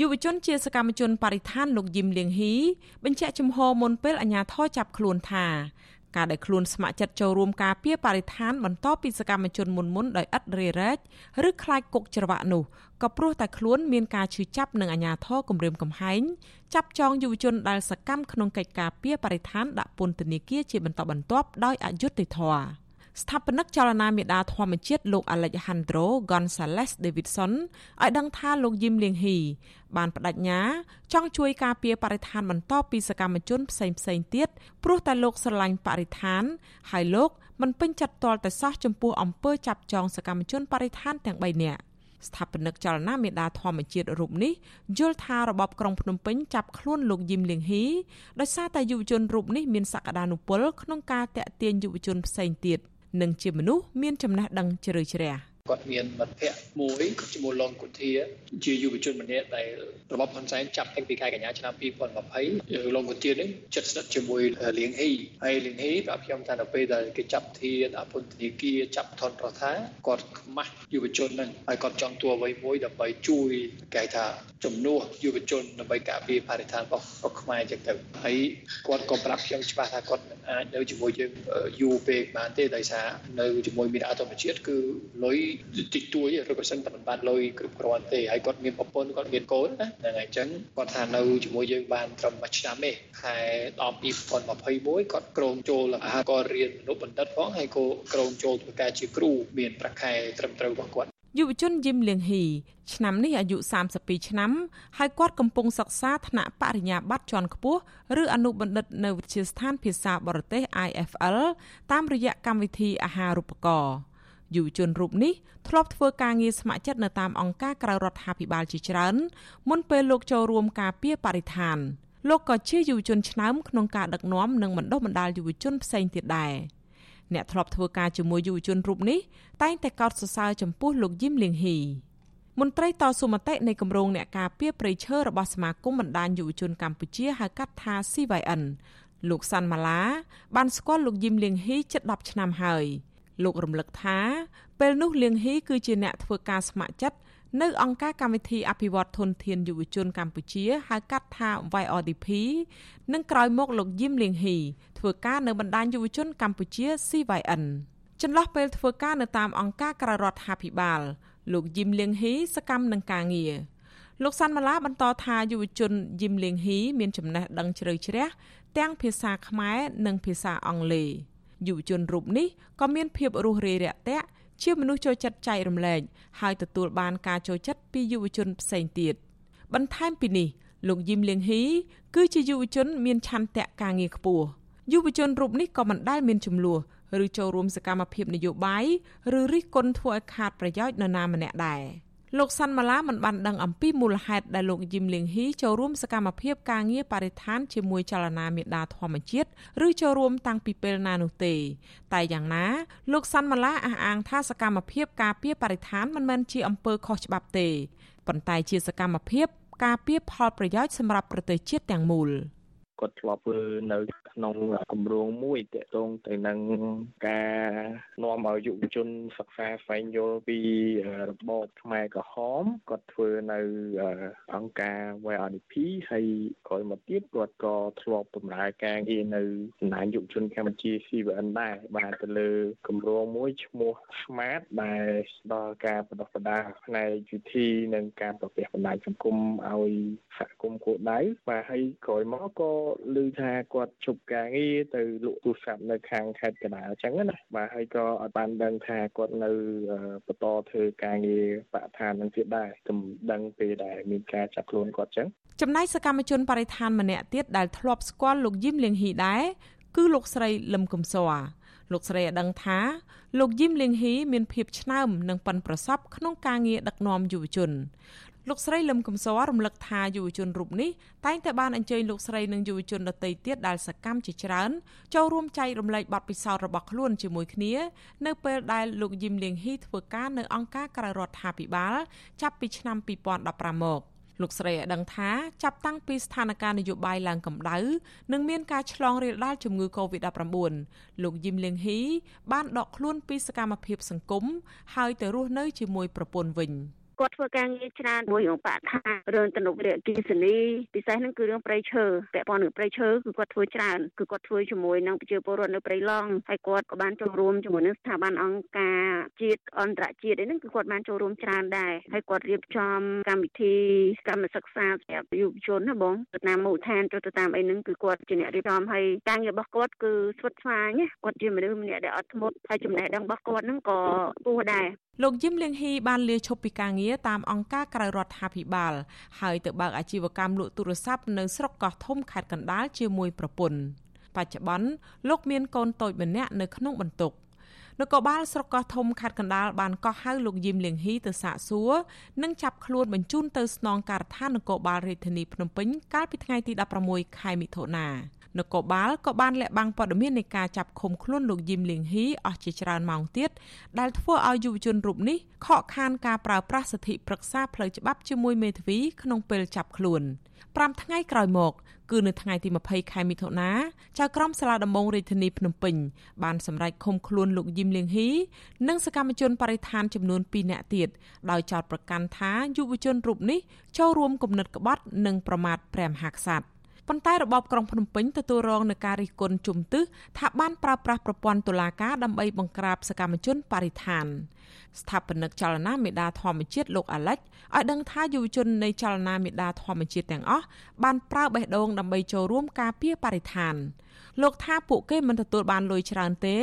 យុវជនជាសកម្មជនបរិស្ថានលោកយឹមលៀងហ៊ីបញ្ជាក់ជំហរមុនពេលអាជ្ញាធរចាប់ខ្លួនថាការដែលខ្លួនស្ម័គ្រចិត្តចូលរួមការពារបរិស្ថានបន្តពីសកម្មជនមុនមុនដោយឥតរេរែកឬខ្លាចគុកច្រវាក់នោះក៏ព្រោះតែខ្លួនមានការឈឺចាប់នឹងអាជ្ញាធរគម្រាមកំហែងចាប់ចងយុវជនដែលសកម្មក្នុងកិច្ចការពារបរិស្ថានដាក់ពន្ធនាគារជាបន្តបន្ទាប់ដោយអយុត្តិធម៌ ស្ថាបនិកចលនាមេដាធម្មជាតិលោក Alejandro Gonzalez Davidson ឲ្យដឹងថាលោកយឹមលៀងហ៊ីបានបដិញ្ញាចង់ជួយការពារបរិស្ថានបន្តពីសកម្មជនផ្សេងផ្សេងទៀតព្រោះតែលោកស្រឡាញ់បរិស្ថាន ហើយលោកមិនពេញចិត្តទាល់តែសោះចំពោះអំពើចាប់ចងសកម្មជនបរិស្ថានទាំង3នាក់ស្ថាបនិកចលនាមេដាធម្មជាតិរូបនេះយល់ថារបបក្រុងភ្នំពេញចាប់ខ្លួនលោកយឹមលៀងហ៊ីដោយសារតែយុវជនរូបនេះមានសក្តានុពលក្នុងការតាក់ទាញយុវជនផ្សេងទៀត និងជាមនុស្សមានចំណេះដឹងជ្រៅជ្រះ គាត់មានមិត្តភ័ក្តិមួយជាមួយលោកគុធាជាយុវជនម្នាក់ដែលរបបហ៊ុនសែនចាប់តាំងពីខែកញ្ញាឆ្នាំ2020លោកគុធានេះចិត្តស្និទ្ធជាមួយលៀងហ៊ីហើយលៀងហ៊ីប្រាប់ខ្ញុំថាទៅពេលដែលគេចាប់ធាដាក់ពន្ធនាគារចាប់ថនរដ្ឋាគាត់ខ្មាស់យុវជនហ្នឹងហើយគាត់ចង់ទួអ្វីមួយដើម្បីជួយគេថាជំនួសយុវជនដើម្បីការពារបរិស្ថានរបស់របស់ខ្មែរចឹងទៅហើយគាត់ក៏ប្រាប់ខ្ញុំច្បាស់ថាគាត់អាចនៅជាមួយយើងយូរពេកបានទេដោយសារនៅជាមួយមានអាធម្មជាតិគឺលុយតិចតួចឬក៏សិនតែមិនបានលុយគ្រប់គ្រាន់ទេហើយគាត់មានប្រពន្ធគាត់មានកូនណាហ្នឹងហើយអញ្ចឹងគាត់ថានៅជាមួយយើងបានត្រឹមមួយឆ្នាំទេខែ10 2021គាត់ក្រងចូលអាក៏រៀនមនុស្សបណ្ឌិតផងហើយក៏ក្រងចូលធ្វើការជាគ្រូមានប្រាក់ខែត្រឹមត្រូវរបស់គាត់យុវជនយឹមលៀងហ៊ីឆ្នាំនេះអាយុ32ឆ្នាំហើយគាត់កំពុងសិក្សាថ្នាក់បរិញ្ញាបត្រជាន់ខ្ពស់ឬអនុបណ្ឌិតនៅវិទ្យាស្ថានភាសាបរទេស IFL តាមរយៈកម្មវិធីអាហារូបករណ៍ យុវជនរូបនេះធ្លាប់ធ្វើការងារស្ម័គ្រចិត្តនៅតាមអង្គការក្រៅរដ្ឋាភិបាលជាច្រើនមុនពេលលោកចូលរួមការពារបរិស្ថានលោកក៏ជាយុវជនឆ្នើមក្នុងការដឹកនាំនិងបណ្ដុះបណ្ដាលយុវជនផ្សេងទៀតដែរអ្នកធ្លាប់ធ្វើការជាមួយយុវជនរូបនេះតែងតែកោតសរសើរចំពោះលោកយឹមលៀងហ៊ីមន្ត្រីតស៊ូមតិនៃគម្រោងអ្នកការពារព្រៃឈើរបស់សមាគមបណ្ដាញយុវជនកម្ពុជាហៅកាត់ថា CYN លោកសាន់ម៉ាឡាបានស្គាល់លោកយឹមលៀងហ៊ីជិត10ឆ្នាំហើយ លោករំលឹកថាពេលនោះលៀងហ៊ីគឺជាអ្នកធ្វើការស្ម័គ្រចិត្តនៅអង្គការកម្មវិធីអភិវឌ្ឍធនធានយុវជនកម្ពុជាហៅកាត់ថា YRDP និងក្រោយមកលោកយឹមលៀងហ៊ីធ្វើការនៅបណ្ដាញយុវជនកម្ពុជា CYN ចន្លោះពេលធ្វើការនៅតាមអង្គការក្រៅរដ្ឋាភិបាល លោកយឹមលៀងហ៊ីសកម្មនឹងការងារលោកសាន់ម៉ាឡាបន្តថាយុវជនយឹមលៀងហ៊ីមានចំណេះដឹងជ្រៅជ្រះទាំងភាសាខ្មែរនិងភាសាអង់គ្លេស យុវជនរូបនេះក៏មានភាពរួសរាយរាក់ទាក់ជាមនុស្សចូលចិត្តចែករំលែកហើយទទួលបានការចូលចិត្តពីយុវជនផ្សេងទៀតបន្ថែមពីនេះលោកយឹមលៀងហ៊ីគឺជាយុវជនមានឆន្ទៈការងារខ្ពស់យុវជនរូបនេះក៏មិនដែលមានចំនួនឬចូលរួមសកម្មភាពនយោបាយឬរិះគន់ធ្វើឲ្យខាតប្រយោជន៍នរណាម្នាក់ដែរ លោកសាន់ម៉ាឡាមិនបានដឹងអំពីមូលហេតុដែលលោកយឹមលៀងហ៊ីចូលរួមសកម្មភាពការងារបរិស្ថានជាមួយចលនាមេដាធម្មជាតិឬចូលរួមតាំងពីពេលណានោះទេ តែយ៉ាងណាលោកសាន់ម៉ាឡាអះអាងថាសកម្មភាពការពារបរិស្ថានមិនមែនជាអំពើខុសច្បាប់ទេប៉ុន្តែជាសកម្មភាពការពារផលប្រយោជន៍សម្រាប់ប្រទេសជាតិទាំងមូល។ គាត់ធ្លាប់ធ្វើនៅក្នុងគម្រោងមួយតកតងទៅនឹងការនាំឲ្យយុវជនសិក្សាស្វែងយល់ពីរបបខ្មែរក្រហមគាត់ធ្វើនៅអង្គការ YRDP ហើយក្រោយមកទៀតគាត់ក៏ធ្លាប់បម្រើការងារនៅសំណាញ់យុវជនកម្ពុជា CVN ដែរបានទៅលើគម្រោងមួយឈ្មោះ Smart ដែលផ្ដល់ការបណ្ដុះបណ្ដាលផ្នែកវិធីនិងការប្រព័ន្ធបណ្ដាញសង្គមឲ្យសហគមន៍គោលដៅបាទហើយក្រោយមកក៏ឮថាគាត់ជប់ការងារទៅលក់ទូរស័ព្ទនៅខាងខេត្តកណ្ដាលអញ្ចឹងណាបាទហើយក៏អត់បានដឹងថាគាត់នៅបន្តធ្វើការងារបរិស្ថាននឹងទៀតដែរទំដឹងពេលដែលមានការចាប់ខ្លួនគាត់អញ្ចឹងចំណែកសកម្មជនបរិស្ថានម្នាក់ទៀតដែលធ្លាប់ស្គាល់លោកយឹមលៀងហ៊ីដែរគឺលោកស្រីលឹមកំសរលោកស្រីឲ្យដឹងថាលោកយឹមលៀងហ៊ីមានភាពឆ្នើមនិងប៉ិនប្រសប់ក្នុងការងារដឹកនាំយុវជន លោកស្រីលឹមកំសររំលឹកថាយុវជនរូបនេះតែងតែបានអញ្ជើញលោកស្រីនិងយុវជនដទៃទៀតដែលសកម្មជាច្រើនចូលរួមចែករំលែកបទពិសោធន៍របស់ខ្លួនជាមួយគ្នានៅពេលដែលលោកយឹមលៀងហ៊ីធ្វើការនៅអង្គការក្រៅរដ្ឋាភិបាលចាប់ពីឆ្នាំ2015មកលោកស្រីឲ្យដឹងថាចាប់តាំងពីស្ថានភាពនយោបាយឡើងកម្ដៅនិងមានការឆ្លងរាលដាលជំងឺ Covid-19 លោកយឹមលៀងហ៊ីបានដកខ្លួនពីសកម្មភាពសង្គមហើយទៅរស់នៅជាមួយប្រពន្ធវិញ។ គាត់ធ្វើការងារច្រើនមួយរឿងបរិស្ថានរឿងទំនប់វាអគិសនីពិសេសហ្នឹងគឺរឿងព្រៃឈើពាក់ព័ន្ធនឹងព្រៃឈើគឺគាត់ធ្វើច្រើនគឺគាត់ធ្វើជាមួយនឹងប្រជាពលរដ្ឋនៅព្រៃឡង់ហើយគាត់ក៏បានចូលរួមជាមួយនឹងស្ថាប័នអង្គការជាតិអន្តរជាតិអីហ្នឹងគឺគាត់បានចូលរួមច្រើនដែរហើយគាត់រៀបចំកម្មវិធីកម្មសិក្សាសម្រាប់យុវជនណាបងទៅតាមមូលដ្ឋានទៅតាមអីហ្នឹងគឺគាត់ជាអ្នករៀបចំហើយការងាររបស់គាត់គឺស្វិតស្វាញគាត់ជាមនុស្សម្នាក់ដែលអត់ធ្មត់ហើយចំណេះដឹងរបស់គាត់ហ្នឹងក៏ពោះដែរលោកយឹមលៀងហ៊ីបានលាឈប់ពីការងារតាមអង្គការក្រៅរដ្ឋាភិបាល ហើយទៅបើកអាជីវកម្មលក់ទូរស័ព្ទនៅស្រុកកោះធំខេត្តកណ្ដាលជាមួយប្រពន្ធបច្ចុប្បន្នលោកមានកូនតូចម្នាក់នៅក្នុងបន្ទុកនគរបាលស្រុកកោះធំខេត្តកណ្ដាលបានកោះហៅលោកយឹមលៀងហ៊ីទៅសាកសួរនិងចាប់ខ្លួនបញ្ជូនទៅស្នងការដ្ឋាននគរបាលរាជធានីភ្នំពេញកាលពីថ្ងៃទី16ខែមិថុនា នគរបាលក៏បានលាក់បាំងព័ត៌មាននៃការចាប់ឃុំខ្លួនលោកយឹមលៀងហ៊ីអស់ជាច្រើនម៉ោងទៀតដែលធ្វើឲ្យយុវជនរូបនេះខកខានការប្រើប្រាស់សិទ្ធិប្រឹក្សាផ្លូវច្បាប់ជាមួយមេធាវីក្នុងពេលចាប់ខ្លួន5ថ្ងៃក្រោយមកគឺនៅថ្ងៃទី20ខែមិថុនាចៅក្រមសាលាដំបងរាជធានីភ្នំពេញបានសម្រេចឃុំខ្លួនលោកយឹមលៀងហ៊ីនិងសកម្មជនបរិស្ថានចំនួន2នាក់ទៀតដោយចោទប្រកាន់ថាយុវជនរូបនេះចូលរួមគំនិតក្បត់និងប្រមាថព្រះមហាក្សត្រ ប៉ុន្តែរបបក្រុងភ្នំពេញទទួលរងនឹងការរិះគន់ជំទឹះថាបានប្រើប្រាស់ប្រព័ន្ធតុលាការដើម្បីបង្ក្រាបសកម្មជនបរិស្ថានស្ថាបនិកចលនាមេដាធម្មជាតិលោកអាលិចឲ្យដឹងថាយុវជននៃចលនាមេដាធម្មជាតិទាំងអស់បានប្រើបេះដូងដើម្បីចូលរួមការពារបរិស្ថានលោកថាពួកគេមិនទទួលបានលុយច្រើនទេ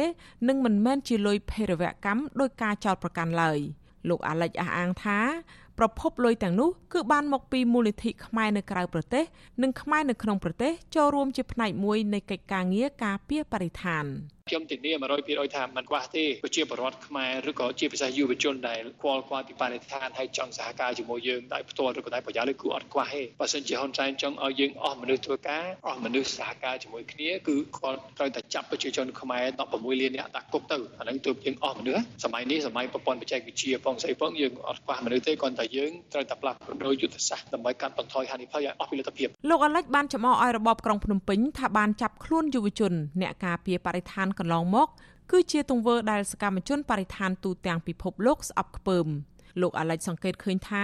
និងមិនមែនជាលុយភេរវកម្មដោយការចោទប្រកាន់ឡើយលោកអាលិចអះអាងថា ប្រភពលុយទាំងនោះគឺបានមកពីមូលនិធិខ្មែរនៅក្រៅប្រទេស និងខ្មែរនៅក្នុងប្រទេសចូលរួមជាផ្នែកមួយនៃកិច្ចការងារការពារបរិស្ថាន។ ខ្ញុំធានា100%ថាมันខ្វះទេប្រជាពលរដ្ឋខ្មែរឬក៏ជាពិសេសយុវជនដែលខ្វល់ខ្វាយពីបរិស្ថានហើយចង់សហការជាមួយយើងដោយផ្ទាល់ឬក៏ដោយប្រយោលគឺអត់ខ្វះទេបើសិនជាហ៊ុនសែនចង់ឲ្យយើងអស់មនុស្សធ្វើការអស់មនុស្សសហការជាមួយគ្នាគឺគាត់ត្រូវតែចាប់ប្រជាជនខ្មែរ16លានអ្នកដាក់គុកទៅអាហ្នឹងទើបយើងអស់មនុស្សសម័យនេះសម័យប្រព័ន្ធបច្ចេកវិទ្យាផងស្អីផងយើងអត់ខ្វះមនុស្សទេគ្រាន់តែយើងត្រូវតែផ្លាស់ប្ដូរយុទ្ធសាស្ត្រដើម្បីកាត់បន្ថយហានិភ័យឲ្យអស់ពីលទ្ធភាពលោកអាលិចបានចំអកឲ្យរបបក្រុងភ្នំពេញថាបានចាប់ខ្លួនយុវជនអ្នកការពារបរិស្ថានកន្លងមក គឺជាទង្វើដែលសកម្មជនបរិស្ថានទូទាំងពិភពលោកស្អប់ខ្ពើមលោកអាលិចសង្កេតឃើញថា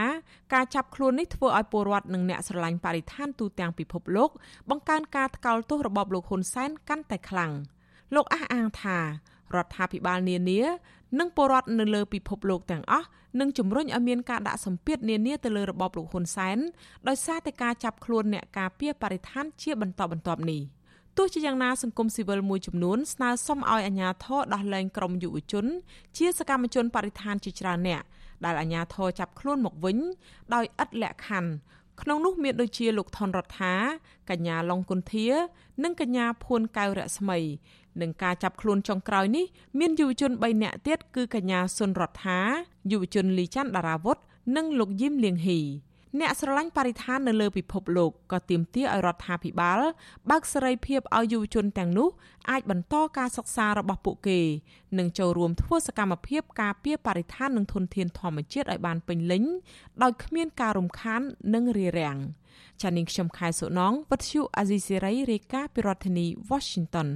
ការចាប់ខ្លួននេះធ្វើឲ្យពលរដ្ឋនិងអ្នកស្រឡាញ់បរិស្ថានទូទាំងពិភពលោក បង្កើនការថ្កោលទោសរបបលោកហ៊ុនសែនកាន់តែខ្លាំងលោកអះអាងថារដ្ឋាភិបាលនានា និងពលរដ្ឋនៅលើពិភពលោកទាំងអស់នឹងជំរុញឲ្យមានការដាក់សម្ពាធនានាទៅលើរបបលោកហ៊ុនសែនដោយសារតែការចាប់ខ្លួនអ្នកការពារបរិស្ថានជាបន្តបន្ទាប់នេះ។ ទោះជាយ៉ាងណាសង្គមស៊ីវិលមួយចំនួនស្នើសុំឲ្យអាជ្ញាធរដោះលែងក្រុមយុវជន ជាសកម្មជនបរិស្ថានជាច្រើនអ្នកដែលអាជ្ញាធរចាប់ខ្លួនមកវិញ ដោយឥតលក្ខខណ្ឌក្នុងនោះមានដូចជាលោកថនរដ្ឋាកញ្ញាឡុងគុន្ធា និងកញ្ញាភួនកៅរស្មីនឹងការចាប់ខ្លួនចុងក្រោយនេះមានយុវជន3នាក់ទៀតគឺកញ្ញាសុនរដ្ឋាយុវជនលីច័ន្ទដារាវុធនិងលោកយឹមលៀងហ៊ី អ្នកស្រឡាញ់បរិស្ថាននៅលើពិភពលោកក៏ទាមទារឲ្យរដ្ឋាភិបាលបើកសេរីភាពឲ្យយុវជនទាំងនោះអាចបន្តការសិក្សារបស់ពួកគេ និងចូលរួមធ្វើសកម្មភាពការពារបរិស្ថាននិងធនធានធម្មជាតិឲ្យបានពេញលេញដោយគ្មានការរំខាននិងរារាំងចានាងខ្ញុំខែសុណងវັດឈូអាស៊ីសេរីរាយការណ៍ពីរដ្ឋធានី Washington